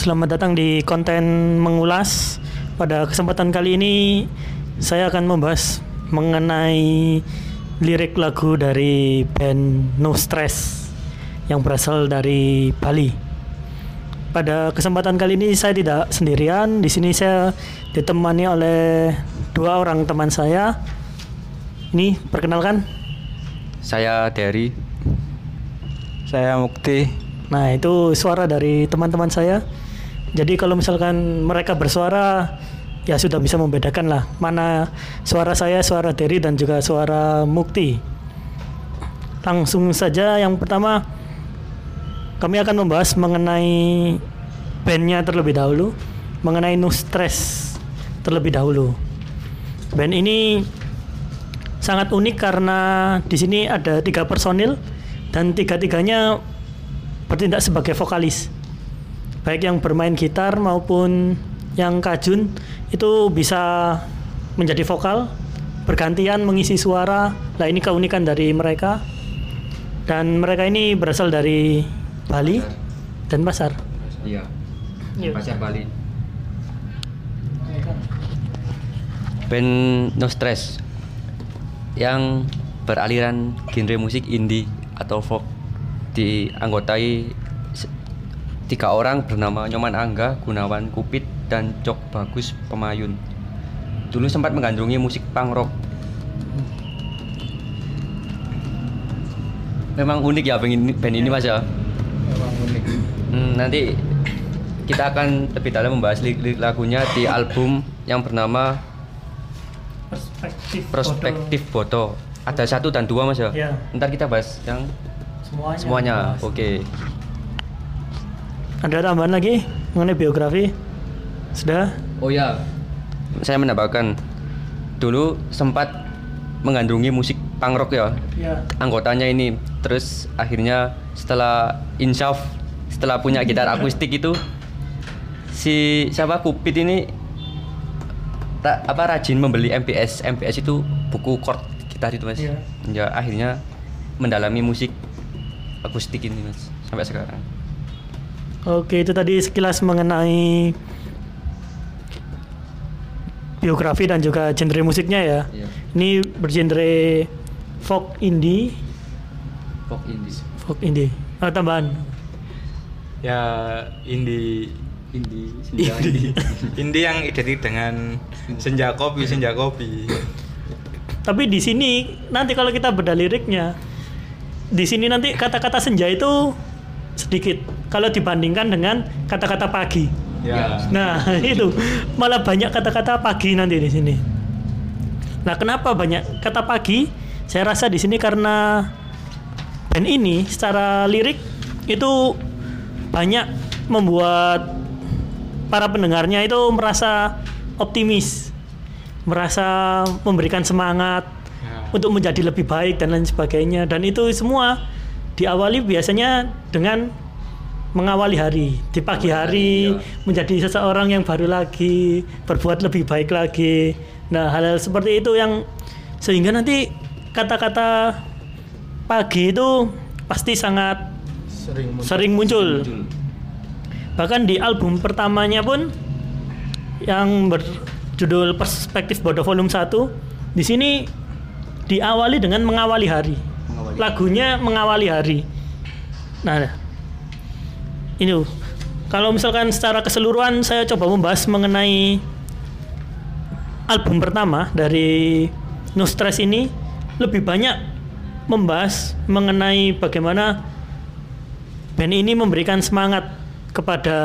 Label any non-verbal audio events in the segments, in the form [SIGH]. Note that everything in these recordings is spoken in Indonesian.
Selamat datang di konten mengulas. Pada kesempatan kali ini saya akan membahas mengenai lirik lagu dari band No Stress yang berasal dari Bali. Pada kesempatan kali ini saya tidak sendirian. Di sini saya ditemani oleh dua orang teman saya. Ini perkenalkan. Saya Derry. Saya Mukti. Nah, itu suara dari teman-teman saya. Jadi kalau misalkan mereka bersuara ya sudah bisa membedakan lah mana suara saya, suara Derry dan juga suara Mukti. Langsung saja yang pertama kami akan membahas mengenai bandnya terlebih dahulu, mengenai No Stress terlebih dahulu. Band ini sangat unik karena di sini ada tiga personil dan tiga-tiganya bertindak sebagai vokalis baik yang bermain gitar maupun yang kajun itu bisa menjadi vokal bergantian mengisi suara lah ini keunikan dari mereka dan mereka ini berasal dari Bali dan Pasar Iya. Iya. Pasar Bali. Band No Stress yang beraliran genre musik indie atau folk dianggotai tiga orang bernama Nyoman Angga, Gunawan Kupit, dan Cok Bagus Pemayun. Dulu sempat menggandrungi musik punk rock. Memang unik ya band ini, band ini mas ya. Memang unik. Hmm, nanti kita akan lebih dalam membahas lirik lagunya di album yang bernama perspektif Prospektif Boto. Ada satu dan dua mas ya. Ya. Ntar kita bahas yang semuanya semuanya. Oke. ada tambahan lagi mengenai biografi sudah Oh ya. Saya menambahkan dulu sempat menggandrungi musik punk rock ya. ya Anggotanya ini terus akhirnya setelah insyaf setelah punya gitar akustik itu si siapa Kupit ini ra- apa rajin membeli MPS MPS itu buku chord gitar itu mas Iya. ya akhirnya mendalami musik akustik ini mas sampai sekarang Oke, itu tadi sekilas mengenai biografi dan juga genre musiknya ya. Iya. Ini bergenre folk indie, folk indie folk indie. Ah, tambahan. Ya indie indie indie indie yang identik dengan senja kopi senja kopi. Tapi di sini nanti kalau kita bedah liriknya, di sini nanti kata-kata senja itu sedikit kalau dibandingkan dengan kata-kata pagi. Ya. Nah, [LAUGHS] itu malah banyak kata-kata pagi nanti di sini. Nah, kenapa banyak kata pagi? Saya rasa di sini karena band ini secara lirik itu banyak membuat para pendengarnya itu merasa optimis, merasa memberikan semangat Ya. untuk menjadi lebih baik dan lain sebagainya. Dan itu semua diawali biasanya dengan mengawali hari di pagi hari iya. menjadi seseorang yang baru lagi berbuat lebih baik lagi. Nah hal-hal seperti itu yang sehingga nanti kata-kata pagi itu pasti sangat Sering muncul. sering muncul. Bahkan di album pertamanya pun yang berjudul Perspektif Bodoh Volume 1 di sini diawali dengan mengawali hari. Mengawali. Lagunya mengawali hari. Nah, ini kalau misalkan secara keseluruhan saya coba membahas mengenai album pertama dari No Stress ini lebih banyak membahas mengenai bagaimana band ini memberikan semangat kepada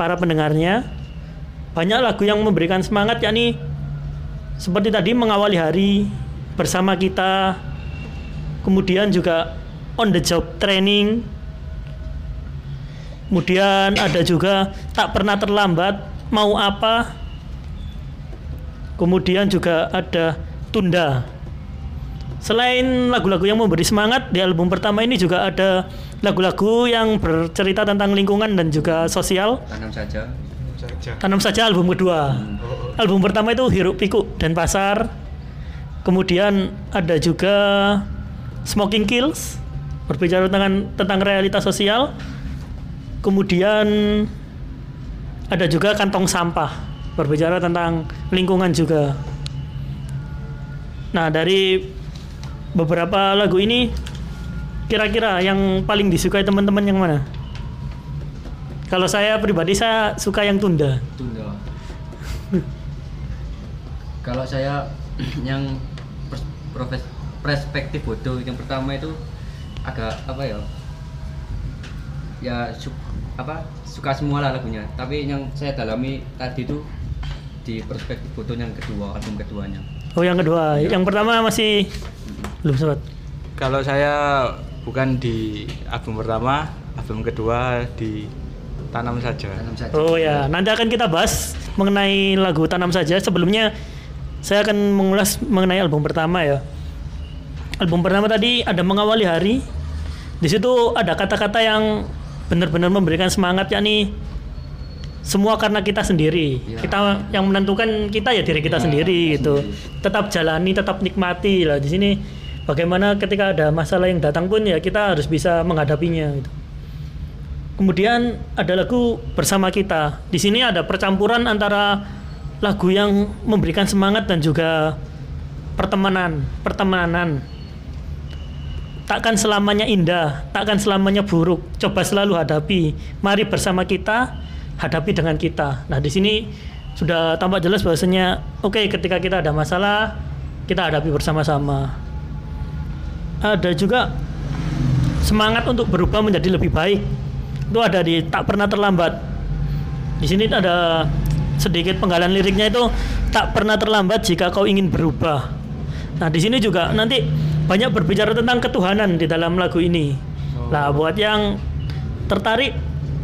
para pendengarnya. Banyak lagu yang memberikan semangat yakni seperti tadi mengawali hari bersama kita. Kemudian juga on the job training. Kemudian ada juga tak pernah terlambat, mau apa. Kemudian juga ada tunda. Selain lagu-lagu yang memberi semangat di album pertama ini juga ada lagu-lagu yang bercerita tentang lingkungan dan juga sosial. tanam saja saja. Tanam saja album kedua. Album pertama itu Hiruk Pikuk dan Pasar. Kemudian ada juga Smoking Kills berbicara tentang tentang realitas sosial. Kemudian ada juga kantong sampah, berbicara tentang lingkungan juga. Nah, dari beberapa lagu ini kira-kira yang paling disukai teman-teman yang mana? Kalau saya pribadi saya suka yang tunda. Tunda. Kalau saya [CLEARS THROAT] yang profes- perspektif bodoh yang pertama itu agak apa ya? Ya su- apa suka semua lah lagunya. Tapi yang saya dalami tadi itu di perspektif bodoh yang kedua album keduanya. Oh, yang kedua. Yang pertama masih belum sempat. Kalau saya bukan di album pertama, album kedua di Tanam Saja. Tanam saja. Oh ya, nanti akan kita bahas mengenai lagu Tanam Saja. Sebelumnya saya akan mengulas mengenai album pertama ya. Album pertama tadi ada mengawali hari. Di situ ada kata-kata yang benar-benar memberikan semangat yakni semua karena kita sendiri. Ya. Kita yang menentukan kita ya diri kita Ya, sendiri gitu. sendiri. Tetap jalani, tetap nikmati lah di sini. Bagaimana ketika ada masalah yang datang pun ya kita harus bisa menghadapinya gitu. Kemudian ada lagu bersama kita. Di sini ada percampuran antara lagu yang memberikan semangat dan juga pertemanan, pertemanan. Takkan selamanya indah, takkan selamanya buruk. Coba selalu hadapi. Mari bersama kita hadapi dengan kita. Nah, di sini sudah tampak jelas bahwasanya oke ketika kita ada masalah, kita hadapi bersama-sama. Ada juga semangat untuk berubah menjadi lebih baik itu ada di tak pernah terlambat. Di sini ada sedikit penggalan liriknya itu tak pernah terlambat jika kau ingin berubah. Nah di sini juga nanti banyak berbicara tentang ketuhanan di dalam lagu ini. Lah buat yang tertarik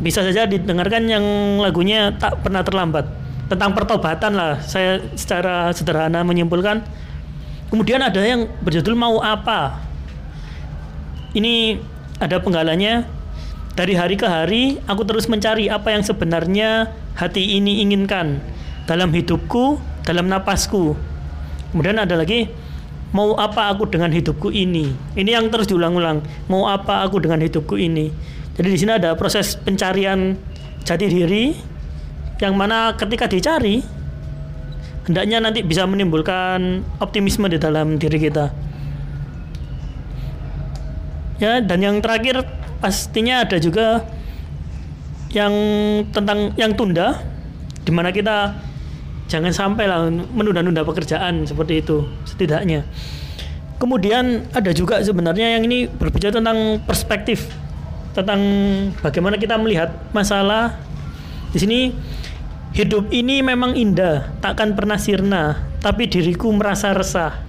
bisa saja didengarkan yang lagunya tak pernah terlambat. Tentang pertobatan lah saya secara sederhana menyimpulkan. Kemudian ada yang berjudul mau apa? Ini ada penggalanya dari hari ke hari aku terus mencari apa yang sebenarnya hati ini inginkan dalam hidupku dalam napasku. Kemudian ada lagi mau apa aku dengan hidupku ini? Ini yang terus diulang-ulang mau apa aku dengan hidupku ini? Jadi di sini ada proses pencarian jati diri yang mana ketika dicari hendaknya nanti bisa menimbulkan optimisme di dalam diri kita. Ya dan yang terakhir pastinya ada juga yang tentang yang tunda di mana kita jangan sampai lah menunda-nunda pekerjaan seperti itu setidaknya. Kemudian ada juga sebenarnya yang ini berbicara tentang perspektif tentang bagaimana kita melihat masalah. Di sini hidup ini memang indah takkan pernah sirna tapi diriku merasa resah.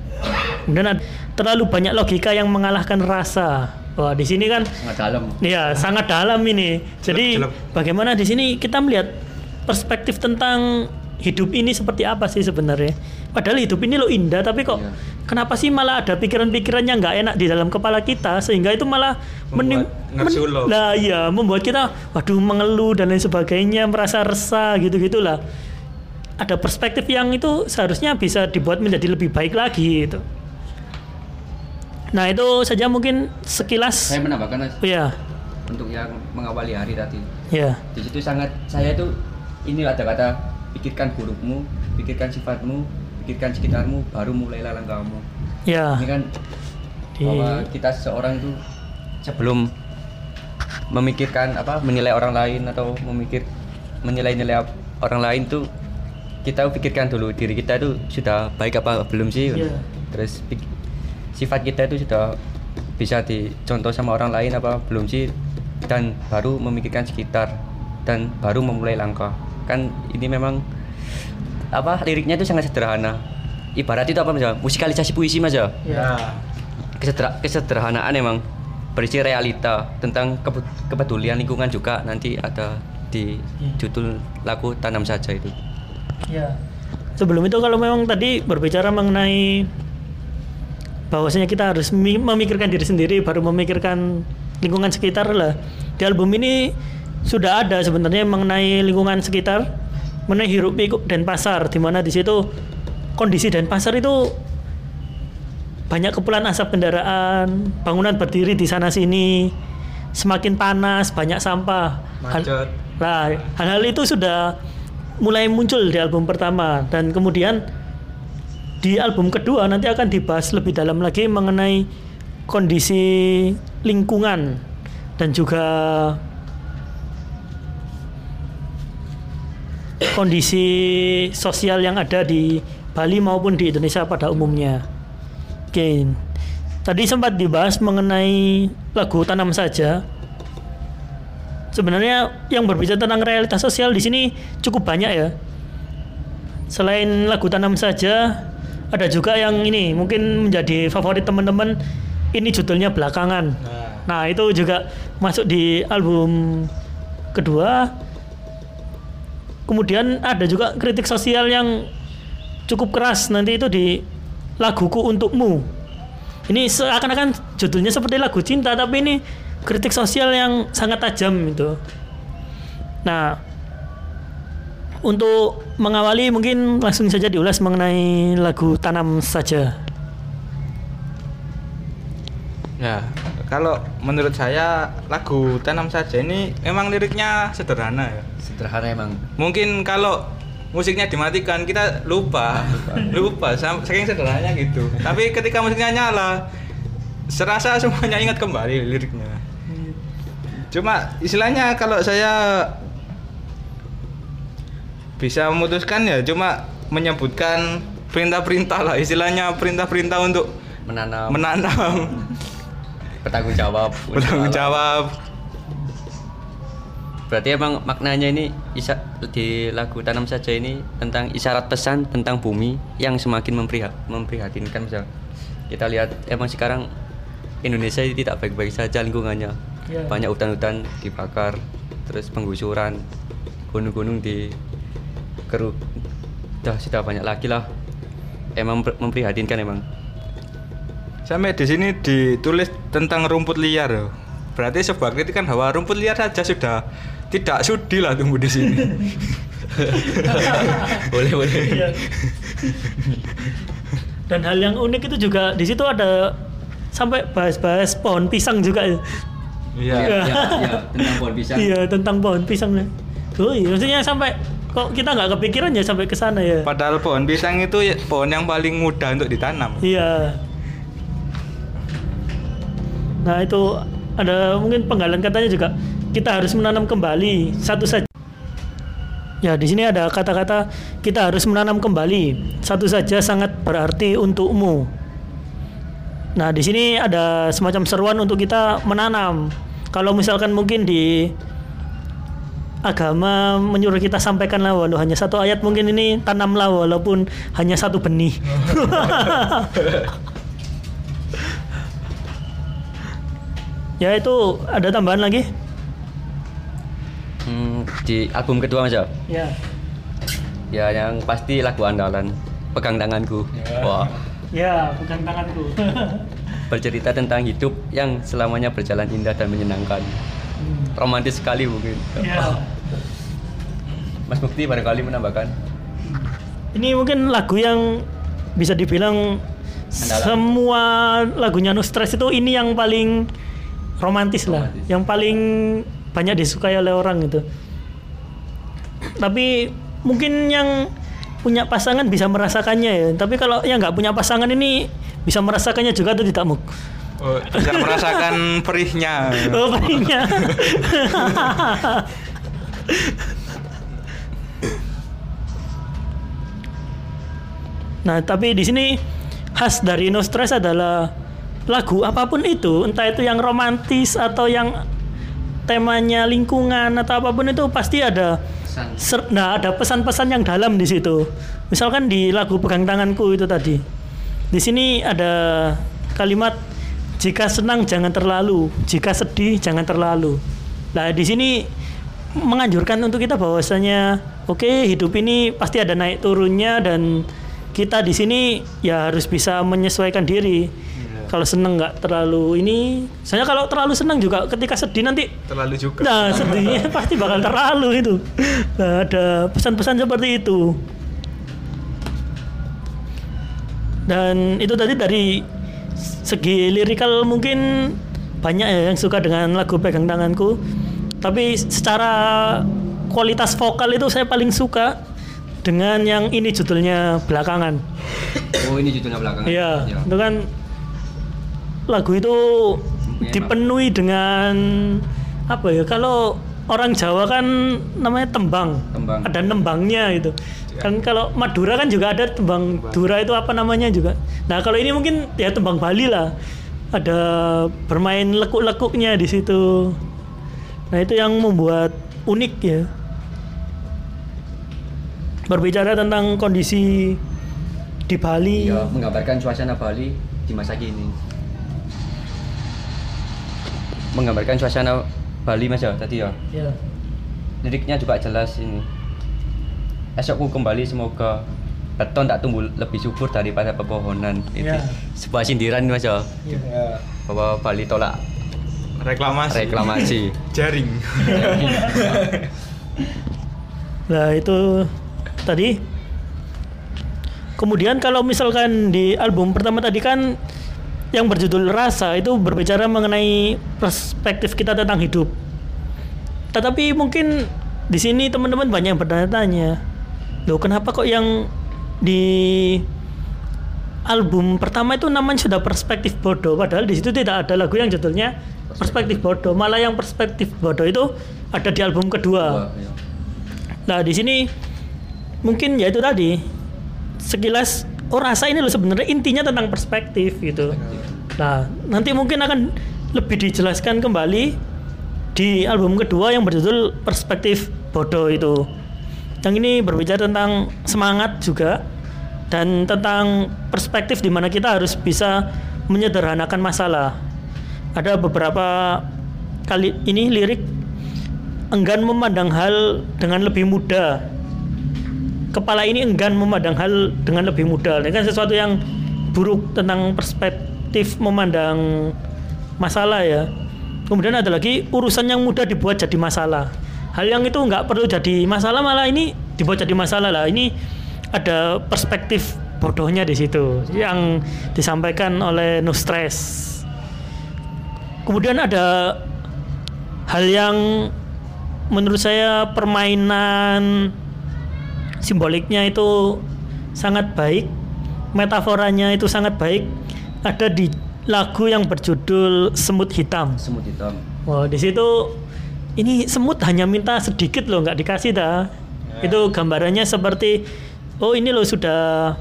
Kemudian terlalu banyak logika yang mengalahkan rasa. Wah, di sini kan Sangat dalam. ya sangat dalam ini. Jadi bagaimana di sini kita melihat perspektif tentang hidup ini seperti apa sih sebenarnya? Padahal hidup ini lo indah, tapi kok Iya. kenapa sih malah ada pikiran-pikiran yang nggak enak di dalam kepala kita sehingga itu malah menim- Membuat ngersulo. Nah, iya, membuat kita waduh mengeluh dan lain sebagainya, merasa resah gitu-gitulah. Ada perspektif yang itu seharusnya bisa dibuat menjadi lebih baik lagi gitu. Nah, itu saja mungkin sekilas. Saya menambahkan Mas, Iya, untuk yang mengawali hari tadi. iya. Di situ sangat saya itu ini ada kata pikirkan burukmu, pikirkan sifatmu, pikirkan sekitarmu, baru mulailah langkahmu. Ya, Ini kan Di- bahwa kita seorang itu sebelum memikirkan apa menilai orang lain atau memikir menilai-nilai orang lain tuh kita pikirkan dulu diri kita itu sudah baik apa belum sih Iya. terus sifat kita itu sudah bisa dicontoh sama orang lain apa belum sih? Dan baru memikirkan sekitar dan baru memulai langkah. Kan ini memang apa liriknya itu sangat sederhana. Ibarat itu apa mas? Musikalisasi puisi mas ya? Ya. Kesedera- kesederhanaan emang. Berisi realita tentang kepe- kepedulian lingkungan juga nanti ada di judul lagu tanam saja itu. Ya. Sebelum itu kalau memang tadi berbicara mengenai bahwasanya kita harus mi- memikirkan diri sendiri baru memikirkan lingkungan sekitar lah. Di album ini sudah ada sebenarnya mengenai lingkungan sekitar, mengenai hiruk pikuk dan pasar di mana di situ kondisi dan pasar itu banyak kepulan asap kendaraan, bangunan berdiri di sana sini, semakin panas, banyak sampah. Hal- Macet. Nah, hal-hal itu sudah mulai muncul di album pertama dan kemudian di album kedua nanti akan dibahas lebih dalam lagi mengenai kondisi lingkungan dan juga kondisi sosial yang ada di Bali maupun di Indonesia pada umumnya. Oke. Tadi sempat dibahas mengenai lagu Tanam Saja. Sebenarnya yang berbicara tentang realitas sosial di sini cukup banyak ya. Selain lagu Tanam Saja, ada juga yang ini mungkin menjadi favorit teman-teman. Ini judulnya Belakangan. Nah, itu juga masuk di album kedua. Kemudian ada juga kritik sosial yang cukup keras nanti itu di laguku untukmu. Ini seakan-akan judulnya seperti lagu cinta tapi ini kritik sosial yang sangat tajam itu. Nah, untuk mengawali mungkin langsung saja diulas mengenai lagu Tanam Saja. Ya, kalau menurut saya lagu Tanam Saja ini memang liriknya sederhana ya. Sederhana emang. Mungkin kalau musiknya dimatikan kita lupa, [LAUGHS] lupa, sam- saking sederhananya gitu. Tapi ketika musiknya nyala, serasa semuanya ingat kembali liriknya. Cuma istilahnya kalau saya bisa memutuskan ya cuma menyebutkan perintah-perintah lah istilahnya perintah-perintah untuk Menanam, menanam [LAUGHS] bertanggung jawab. bertanggung jawab Berarti emang maknanya ini isa, di lagu Tanam Saja ini tentang isyarat pesan tentang bumi yang semakin mempriha, memprihatinkan misal. Kita lihat emang sekarang Indonesia ini tidak baik-baik saja lingkungannya. Ya. Banyak hutan-hutan dibakar, terus penggusuran, gunung-gunung di keruk. Dah sudah banyak lagi lah. Emang ber- memprihatinkan emang. Sampai di sini ditulis tentang rumput liar. loh. Berarti sebuah kritikan bahwa rumput liar saja sudah tidak sudi lah tumbuh di sini. [LAUGHS] boleh boleh. Iya. Dan hal yang unik itu juga di situ ada sampai bahas-bahas pohon pisang juga. ya. Iya. Ya, ya, ya, tentang pohon pisang. Iya tentang pohon pisang. Oh iya, maksudnya sampai kok kita nggak kepikiran ya sampai ke sana ya. Padahal pohon pisang itu ya pohon yang paling mudah untuk ditanam. Iya. Nah itu ada mungkin penggalan katanya juga kita harus menanam kembali satu saja. Ya di sini ada kata-kata kita harus menanam kembali satu saja sangat berarti untukmu. Nah di sini ada semacam seruan untuk kita menanam. Kalau misalkan mungkin di agama menyuruh kita sampaikanlah walau hanya satu ayat mungkin ini tanamlah walaupun hanya satu benih. [LAUGHS] ya itu ada tambahan lagi? Hmm, di album kedua Mas ya? Ya. Ya yang pasti lagu andalan Pegang Tanganku. Wah, Ya, pegang tanganku. [LAUGHS] bercerita tentang hidup yang selamanya berjalan indah dan menyenangkan. Romantis sekali mungkin. ya. Mas Mukti barangkali menambahkan. Ini mungkin lagu yang bisa dibilang Andalan. semua lagunya No Stress itu ini yang paling romantis lah, Romantis. yang paling banyak disukai oleh orang gitu. Tapi mungkin yang punya pasangan bisa merasakannya ya. Tapi kalau yang nggak punya pasangan ini bisa merasakannya juga atau tidak muk? Oh, bisa merasakan perihnya. [LAUGHS] Oh, palingnya. [LAUGHS] nah, tapi di sini khas dari No Stress adalah lagu apa pun itu, entah itu yang romantis atau yang temanya lingkungan atau apa pun itu pasti ada ser- nah ada pesan-pesan yang dalam di situ. Misalkan di lagu Pegang Tanganku itu tadi. Di sini ada kalimat jika senang jangan terlalu, jika sedih jangan terlalu. Nah, di sini menganjurkan untuk kita bahwasanya oke hidup ini pasti ada naik turunnya dan kita di sini ya harus bisa menyesuaikan diri. Kalau seneng nggak terlalu ini, soalnya kalau terlalu senang juga ketika sedih nanti Terlalu juga. Nah, sedihnya [LAUGHS] pasti bakal terlalu itu. Nah, ada pesan-pesan seperti itu. Dan itu tadi dari segi lirikal mungkin banyak ya yang suka dengan lagu pegang tanganku tapi secara kualitas vokal itu saya paling suka dengan yang ini judulnya belakangan Oh ini judulnya belakangan. Iya, Ya. itu kan lagu itu Memang. dipenuhi dengan apa ya? Kalau orang Jawa kan namanya tembang. Tembang. Ada nembangnya itu. Kan kalau Madura kan juga ada tembang Dura itu apa namanya juga. Nah, kalau ini mungkin ya tembang Bali lah. Ada bermain lekuk-lekuknya di situ. Nah, itu yang membuat unik ya. Berbicara tentang kondisi di Bali. Iya, menggambarkan suasana Bali di masa kini. Menggambarkan suasana Bali Mas ya tadi ya. Ya. Liriknya juga jelas ini. Esokku kembali semoga beton tak tumbuh lebih subur daripada pepohonan. Itu Iya. sebuah sindiran Mas ya Ya. bahwa Bali tolak Reklamasi. reklamasi. [LAUGHS] Jaring. [LAUGHS] Nah itu tadi. Kemudian kalau misalkan di album pertama tadi kan yang berjudul Rasa itu berbicara mengenai perspektif kita tentang hidup. Tetapi mungkin di sini teman-teman banyak yang bertanya-tanya, loh kenapa kok yang di album pertama itu namanya sudah perspektif bodoh, padahal di situ tidak ada lagu yang judulnya perspektif bodoh, malah yang perspektif bodoh itu ada di album kedua. Iya. Nah di sini mungkin ya itu tadi sekilas oh rasa ini loh sebenarnya intinya tentang perspektif gitu. Nah nanti mungkin akan lebih dijelaskan kembali di album kedua yang berjudul perspektif bodoh itu. Yang ini berbicara tentang semangat juga dan tentang perspektif di mana kita harus bisa menyederhanakan masalah. Ada beberapa kali ini lirik enggan memandang hal dengan lebih mudah. Kepala ini enggan memandang hal dengan lebih mudah. Ini kan sesuatu yang buruk tentang perspektif memandang masalah ya. Kemudian ada lagi urusan yang mudah dibuat jadi masalah. Hal yang itu nggak perlu jadi masalah malah ini dibuat jadi masalah lah. Ini ada perspektif bodohnya di situ yang disampaikan oleh No Stress. Kemudian ada hal yang menurut saya permainan simboliknya itu sangat baik, metaforanya itu sangat baik. Ada di lagu yang berjudul Semut Hitam. Semut hitam. Wah, di situ ini semut hanya minta sedikit loh, nggak dikasih dah. Itu gambarannya seperti oh ini loh sudah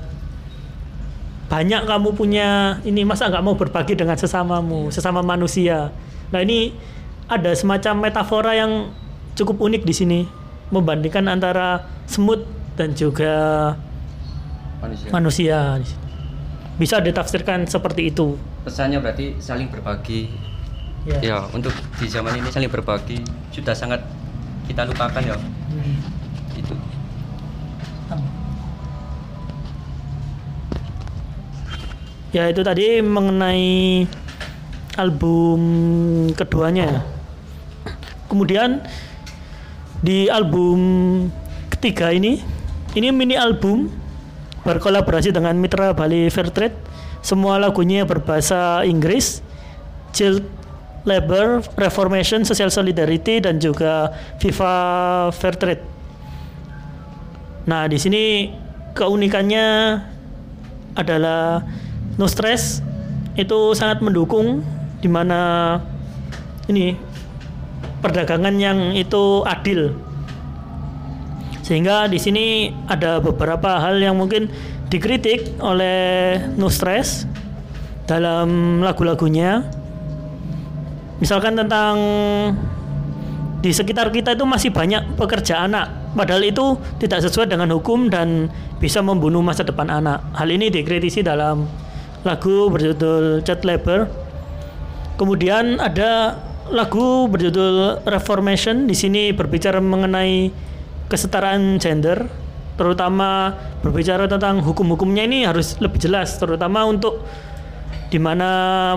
banyak kamu punya ini masa nggak mau berbagi dengan sesamamu, sesama manusia. Nah ini ada semacam metafora yang cukup unik di sini membandingkan antara semut dan juga Manusia. manusia. Bisa ditafsirkan seperti itu. Pesannya berarti saling berbagi. Ya. Ya, untuk di zaman ini saling berbagi sudah sangat kita lupakan ya. Hmm. Itu. Ya itu tadi mengenai album keduanya. Kemudian di album ketiga ini, ini mini album berkolaborasi dengan mitra Bali Fair Trade. Semua lagunya berbahasa Inggris, Child Labor, Reformation, Social Solidarity, dan juga Viva Fair Trade. Nah di sini keunikannya adalah No Stress itu sangat mendukung di mana ini perdagangan yang itu adil. Sehingga di sini ada beberapa hal yang mungkin dikritik oleh No Stress dalam lagu-lagunya. Misalkan tentang di sekitar kita itu masih banyak pekerja anak padahal itu tidak sesuai dengan hukum dan bisa membunuh masa depan anak. Hal ini dikritisi dalam lagu berjudul Chat Labor. Kemudian ada lagu berjudul Reformation. Di sini berbicara mengenai kesetaraan gender terutama berbicara tentang hukum-hukumnya ini harus lebih jelas terutama untuk di mana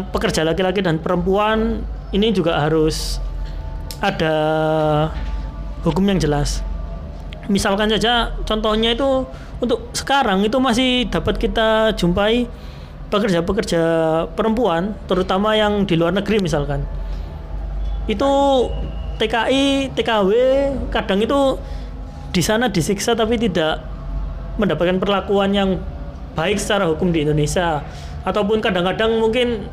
pekerja laki-laki dan perempuan ini juga harus ada hukum yang jelas. Misalkan saja contohnya itu untuk sekarang itu masih dapat kita jumpai pekerja-pekerja perempuan, terutama yang di luar negeri misalkan, itu TKI, TKW kadang itu di sana disiksa tapi tidak mendapatkan perlakuan yang baik secara hukum di Indonesia. Ataupun kadang-kadang mungkin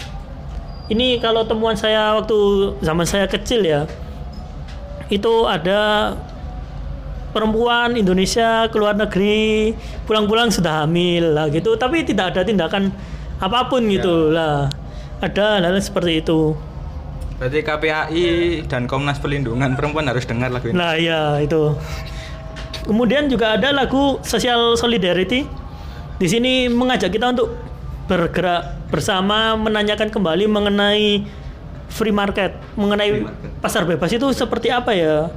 ini kalau temuan saya waktu zaman saya kecil ya itu ada perempuan Indonesia keluar negeri pulang-pulang sudah hamil lah gitu. Tapi tidak ada tindakan apa pun gitu lah. Ada hal seperti itu. Berarti KPAI dan Komnas Perlindungan Perempuan harus dengar lagu ini. Nah, ya itu. Kemudian juga ada lagu Social Solidarity. Di sini mengajak kita untuk bergerak bersama menanyakan kembali mengenai free market, mengenai pasar bebas itu seperti apa ya.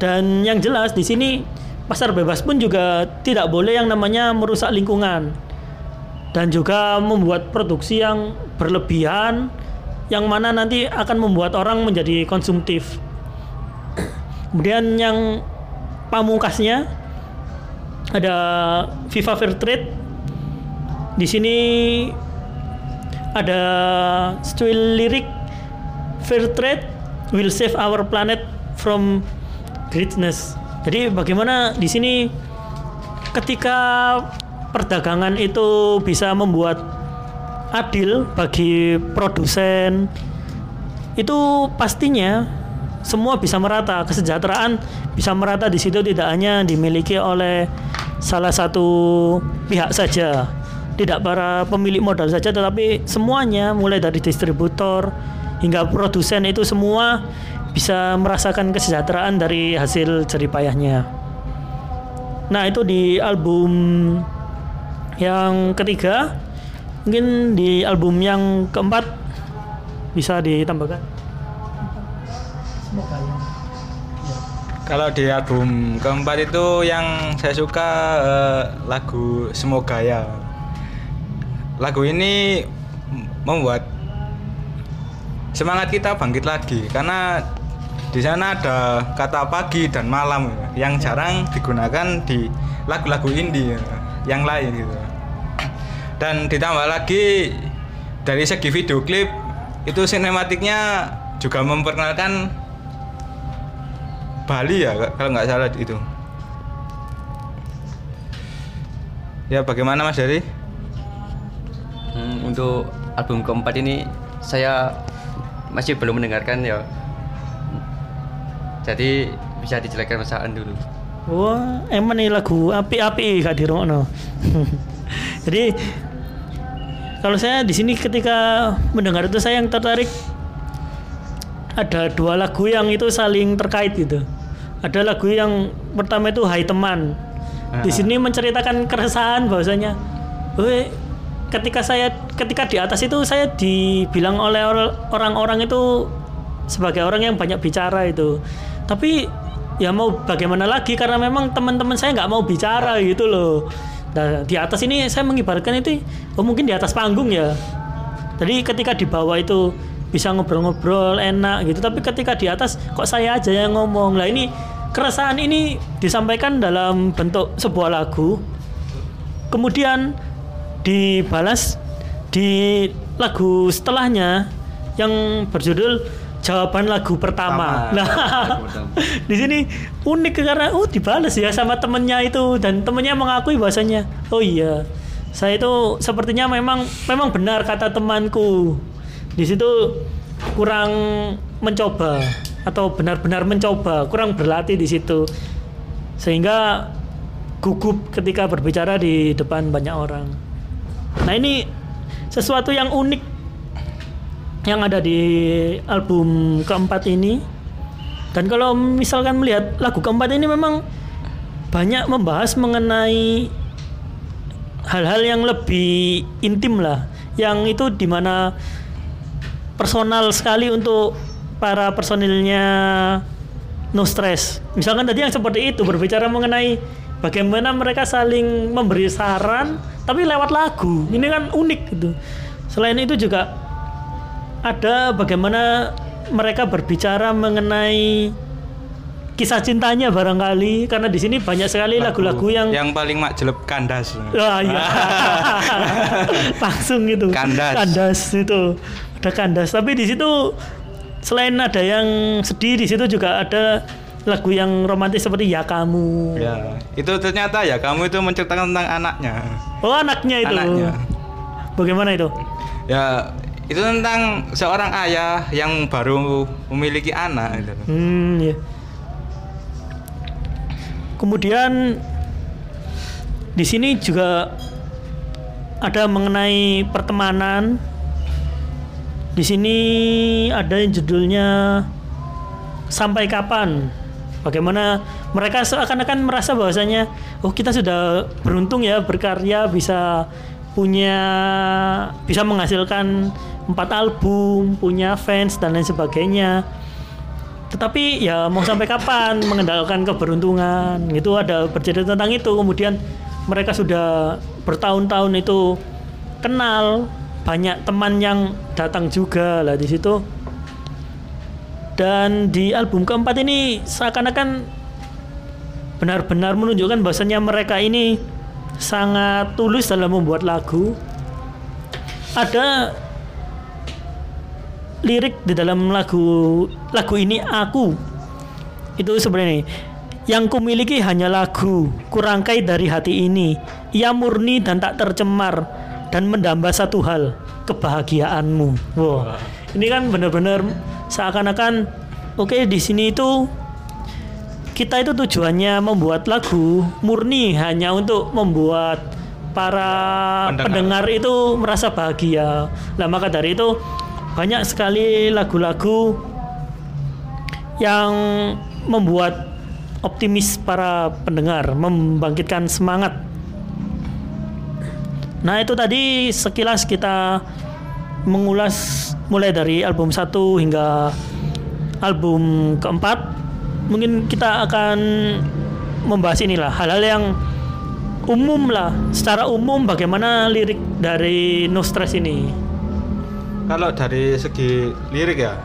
Dan yang jelas di sini pasar bebas pun juga tidak boleh yang namanya merusak lingkungan dan juga membuat produksi yang berlebihan yang mana nanti akan membuat orang menjadi konsumtif. Kemudian yang pamungkasnya ada Viva Fair Trade. Di sini ada style lirik Fair Trade will save our planet from greatness. Jadi bagaimana di sini ketika perdagangan itu bisa membuat adil bagi produsen itu pastinya semua bisa merata. Kesejahteraan bisa merata di situ tidak hanya dimiliki oleh salah satu pihak saja. Tidak para pemilik modal saja tetapi semuanya mulai dari distributor hingga produsen itu semua bisa merasakan kesejahteraan dari hasil jeripayahnya nah itu di album yang ketiga. Mungkin di album yang keempat bisa ditambahkan semoga ya. Kalau di album keempat itu yang saya suka uh, lagu Semoga ya. Lagu ini membuat semangat kita bangkit lagi karena di sana ada kata pagi dan malam yang jarang digunakan di lagu-lagu indie yang lain gitu. Dan ditambah lagi dari segi video klip itu sinematiknya juga memperkenalkan Bali ya kalau nggak salah itu. Ya bagaimana Mas Dari hmm, untuk album keempat ini saya masih belum mendengarkan ya. Jadi bisa dijelaskan Mas Aan dulu. Wah emang nih lagu api-api kak di [LAUGHS] jadi kalau saya di sini ketika mendengar itu saya yang tertarik ada dua lagu yang itu saling terkait gitu. Ada lagu yang pertama itu Hai Teman. Di ah. sini menceritakan keresahan bahwasanya, "Woi, ketika saya ketika di atas itu saya dibilang oleh orang-orang itu sebagai orang yang banyak bicara itu. Tapi ya mau bagaimana lagi karena memang teman-teman saya nggak mau bicara gitu loh. Nah, di atas ini saya mengibarkan itu oh mungkin di atas panggung ya. Jadi ketika di bawah itu bisa ngobrol-ngobrol enak gitu, tapi ketika di atas kok saya aja yang ngomong. Lah ini keresahan ini disampaikan dalam bentuk sebuah lagu. Kemudian dibalas di lagu setelahnya yang berjudul jawaban lagu pertama. pertama. Nah, [LAUGHS] di sini unik karena oh dibales ya sama temennya itu dan temennya mengakui bahasanya oh iya saya itu sepertinya memang memang benar kata temanku di situ kurang mencoba atau benar-benar mencoba kurang berlatih di situ. Sehingga gugup ketika berbicara di depan banyak orang. Nah ini sesuatu yang unik yang ada di album keempat ini. Dan kalau misalkan melihat lagu keempat ini memang banyak membahas mengenai hal-hal yang lebih intim lah. Yang itu di mana personal sekali untuk para personilnya no stress misalkan tadi yang seperti itu berbicara mengenai bagaimana mereka saling memberi saran tapi lewat lagu ini kan unik gitu selain itu juga ada bagaimana mereka berbicara mengenai kisah cintanya barangkali karena di sini banyak sekali lagu-lagu yang yang paling mak jelek kandas. Wah iya. [LAUGHS] Langsung itu. Kandas. itu. Ada kandas. Tapi di situ selain ada yang sedih di situ juga ada lagu yang romantis seperti Ya Kamu. Ya, itu ternyata ya kamu itu menceritakan tentang anaknya. Oh anaknya itu. Anaknya. Bagaimana itu? Ya, itu tentang seorang ayah yang baru memiliki anak gitu. Hmm, ya. Kemudian di sini juga ada mengenai pertemanan. Di sini ada yang judulnya sampai kapan. Bagaimana mereka seakan-akan merasa bahwasanya oh kita sudah beruntung ya berkarya bisa punya bisa menghasilkan empat album, punya fans dan lain sebagainya. Tetapi ya mau sampai kapan [LAUGHS] mengendalikan keberuntungan? Itu ada bercerita tentang itu. Kemudian mereka sudah bertahun-tahun itu kenal banyak teman yang datang juga lah di situ. Dan di album keempat ini seakan-akan benar-benar menunjukkan bahwasanya mereka ini sangat tulus dalam membuat lagu. Ada lirik di dalam lagu lagu ini aku. Itu sebenarnya yang kumiliki hanya lagu kurangkai dari hati ini. Ia murni dan tak tercemar dan mendamba satu hal kebahagiaanmu wow ini kan benar-benar seakan-akan oke di sini itu kita itu tujuannya membuat lagu murni hanya untuk membuat para pendengar, Pendengar. itu merasa bahagia. Lah maka dari itu banyak sekali lagu-lagu yang membuat optimis para pendengar, membangkitkan semangat. Nah, itu tadi sekilas kita mengulas mulai dari album 1 hingga album keempat. Mungkin kita akan membahas inilah hal-hal yang umum lah, secara umum bagaimana lirik dari No Stress ini. Kalau dari segi lirik ya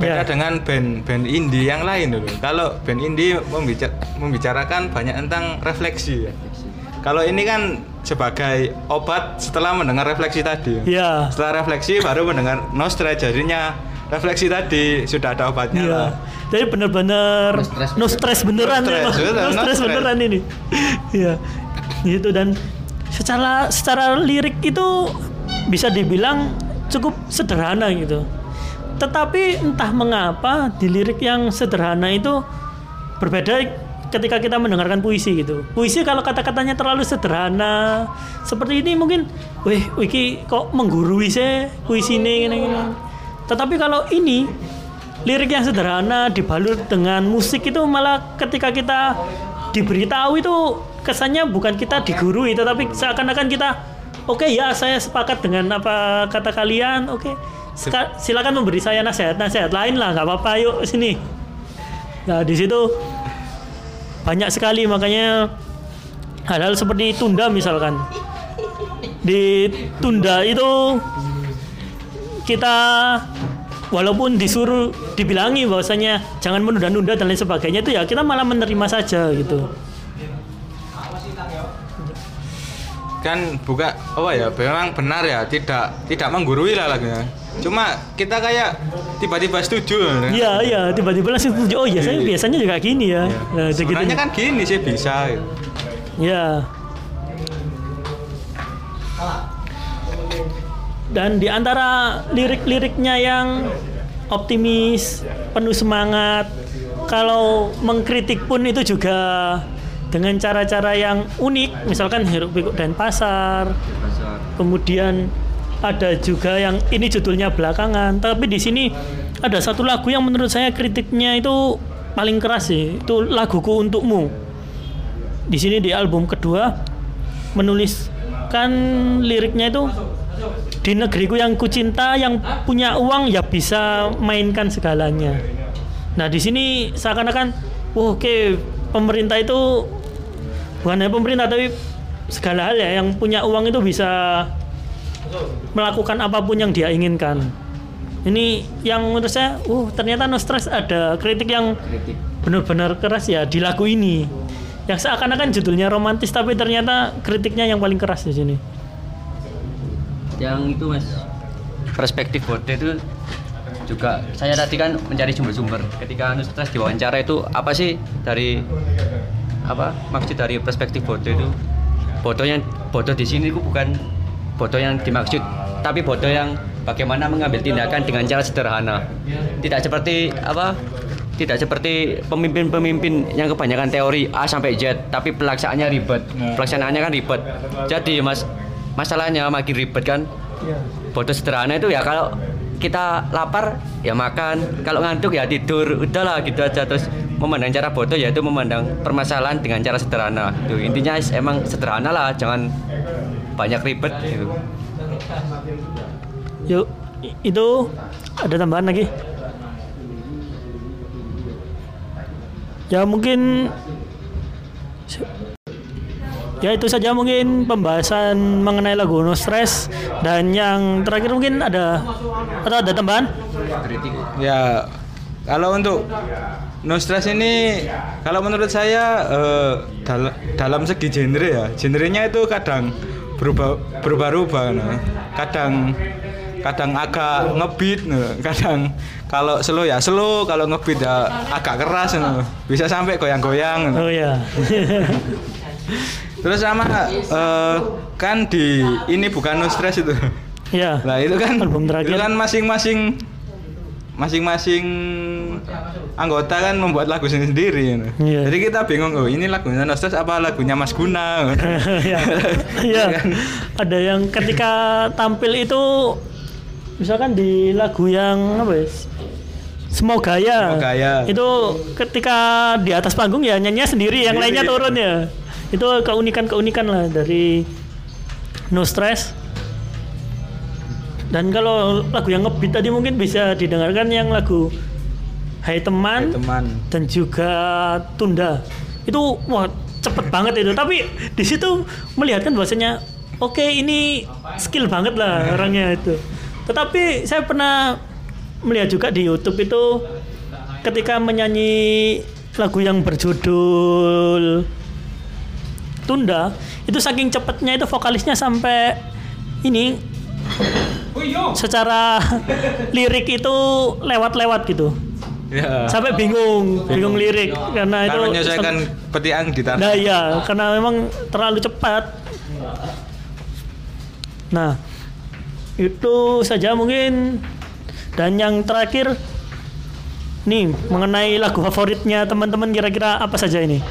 beda Ya. dengan band-band indie yang lain dulu. Kalau band indie membica- membicarakan banyak tentang refleksi ya. Kalau ini kan sebagai obat setelah mendengar refleksi tadi. Ya. Setelah refleksi baru mendengar nostra jadinya refleksi tadi sudah ada obatnya Iya. lah. Jadi benar-benar No stress no stress beneran No ya, stress, no, betul, no stress stress. beneran ini. Iya. Itu dan secara secara lirik itu bisa dibilang cukup sederhana gitu. Tetapi entah mengapa di lirik yang sederhana itu berbeda ketika kita mendengarkan puisi gitu. Puisi kalau kata-katanya terlalu sederhana seperti ini mungkin, wih, wiki kok menggurui sih puisi ini gini, gini. Tetapi kalau ini lirik yang sederhana dibalut dengan musik itu malah ketika kita diberitahu itu kesannya bukan kita digurui tetapi seakan-akan kita oke ya saya sepakat dengan apa kata kalian oke Seka- silakan memberi saya nasihat-nasihat lain lah nggak apa-apa yuk sini nah di situ banyak sekali makanya hal-hal seperti tunda misalkan ditunda itu kita walaupun disuruh dibilangi bahwasanya jangan menunda-nunda dan lain sebagainya itu ya kita malah menerima saja gitu Kan buka apa ya memang benar ya tidak tidak menggurui lah lagunya. Cuma kita kayak tiba-tiba setuju. iya iya tiba-tiba langsung setuju oh ya saya biasanya juga gini ya nah, Iya. Sebenarnya kan gini sih bisa. ya dan di antara lirik-liriknya yang optimis, penuh semangat. Kalau mengkritik pun itu juga dengan cara-cara yang unik, misalkan hiruk pikuk dan pasar. Kemudian ada juga yang ini judulnya belakangan, tapi di sini ada satu lagu yang menurut saya kritiknya itu paling keras sih. Itu laguku untukmu. Di sini di album kedua menuliskan liriknya itu di negeriku yang kucinta yang punya uang ya bisa mainkan segalanya. Nah di sini seakan-akan, oke pemerintah itu bukan hanya pemerintah tapi segala hal ya yang punya uang itu bisa melakukan apa pun yang dia inginkan. Ini yang menurut saya, uh ternyata no stress ada kritik yang benar-benar keras ya di lagu ini. Yang seakan-akan judulnya romantis tapi ternyata kritiknya yang paling keras di sini. yang itu mas perspektif Bode itu juga saya tadi kan mencari sumber-sumber ketika anu stres diwawancara itu apa sih dari apa maksud dari perspektif Bode itu bodoh yang bodoh di sini itu bukan bodoh yang dimaksud tapi bodoh yang bagaimana mengambil tindakan dengan cara sederhana. Tidak seperti apa tidak seperti pemimpin-pemimpin yang kebanyakan teori A sampai Z tapi pelaksanaannya ribet. Pelaksanaannya kan ribet. Jadi mas masalahnya makin ribet kan? Bodoh sederhana itu ya kalau kita lapar ya makan. Kalau ngantuk ya tidur. Udahlah gitu aja. Terus memandang cara bodoh yaitu memandang permasalahan dengan cara sederhana. Tuh intinya emang sederhana lah. Jangan banyak ribet gitu Yuk, itu ada tambahan lagi? Ya mungkin Ya itu saja mungkin pembahasan mengenai lagu No Stress dan yang terakhir mungkin ada atau ada tambahan? Ya, kalau untuk no stress ini, kalau menurut saya eh, dal- dalam segi genre ya, genrenya itu kadang berubah berubah-ubah, nah. kadang kadang agak ngebeat, nah. [LAUGHS] kadang kalau slow ya slow, kalau ngebeat ya agak keras, nah. bisa sampai goyang-goyang. nah. Oh ya. [LAUGHS] Terus sama eh, kan di ini bukan no stress itu. ya. Nah itu kan Album terakhir. itu kan masing-masing masing-masing anggota kan membuat lagu sendiri. gitu. Iya. Jadi kita bingung, oh ini lagunya Nostres apa lagunya Mas Guna? [LAUGHS] ya. Ada yang ketika tampil itu misalkan di lagu yang apa ya? Semoga ya. Semoga ya. Itu ketika di atas panggung ya nyanyi sendiri, yang lainnya turun ya. Itu keunikan-keunikan lah dari No Stress. Dan kalau lagu yang ngebeat tadi mungkin bisa didengarkan yang lagu Hai Teman Teman. dan juga tunda. Itu wah cepet banget itu. Tapi di situ melihatkan bahwasanya oke ini skill banget lah [LAUGHS] orangnya itu. Tetapi saya pernah melihat juga di YouTube itu ketika menyanyi lagu yang berjudul tunda itu saking cepetnya itu vokalisnya sampai ini secara [LAUGHS] lirik itu lewat-lewat gitu Ya. sampai bingung bingung lirik karena itu Kan menyesuaikan petian gitar. Nah iya, karena memang terlalu cepat. Nah, itu saja mungkin. Dan yang terakhir, nih mengenai lagu favoritnya teman-teman kira-kira apa saja ini?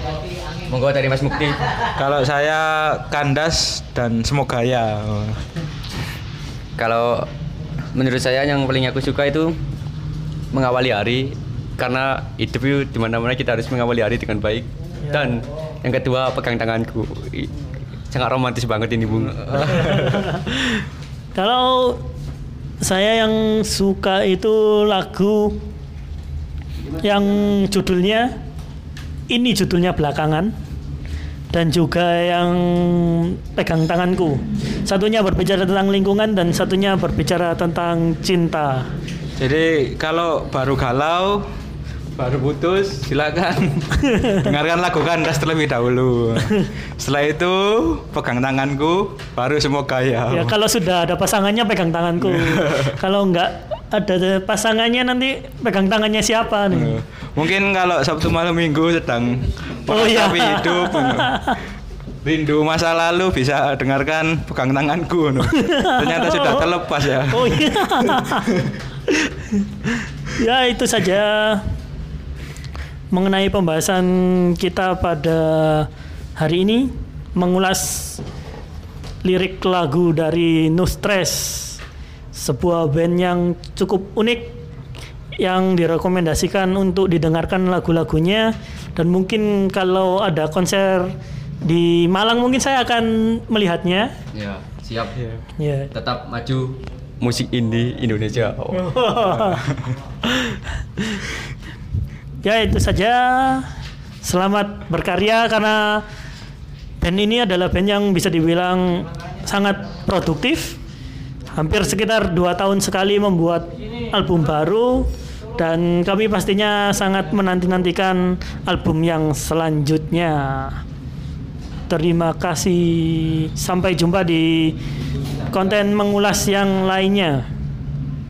monggo dari Mas Mukti Kalau saya kandas dan semoga ya. kalau menurut saya yang paling aku suka itu mengawali hari karena hidup itu di mana-mana kita harus mengawali hari dengan baik. Dan yang kedua pegang tanganku. Sangat romantis banget ini bung. [LAUGHS] Kalau saya yang suka itu lagu yang judulnya ini judulnya belakangan. Dan juga yang pegang tanganku. Satunya berbicara tentang lingkungan dan satunya berbicara tentang cinta. Jadi kalau baru galau, baru putus, silakan [LAUGHS] dengarkan lagu kandas terlebih dahulu. Setelah itu pegang tanganku, baru semoga ya. Ya kalau sudah ada pasangannya pegang tanganku. [LAUGHS] kalau enggak ada pasangannya nanti pegang tangannya siapa nih? Eh, Mungkin kalau Sabtu malam Minggu sedang Oh, iya. hidup, [LAUGHS] rindu masa lalu bisa dengarkan pegang tanganku. eh. Ternyata sudah terlepas ya. Oh iya. ya itu saja mengenai pembahasan kita pada hari ini mengulas lirik lagu dari No Stress sebuah band yang cukup unik yang direkomendasikan untuk didengarkan lagu-lagunya. Dan mungkin kalau ada konser di Malang mungkin saya akan melihatnya. Ya siap. Ya. Tetap maju. Musik indie Indonesia. Oh. [LAUGHS] [LAUGHS] ya itu saja. Selamat berkarya karena band ini adalah band yang bisa dibilang sangat produktif. Hampir sekitar dua tahun sekali membuat album baru Dan kami pastinya sangat menanti-nantikan album yang selanjutnya. Terima kasih. Sampai jumpa di konten mengulas yang lainnya.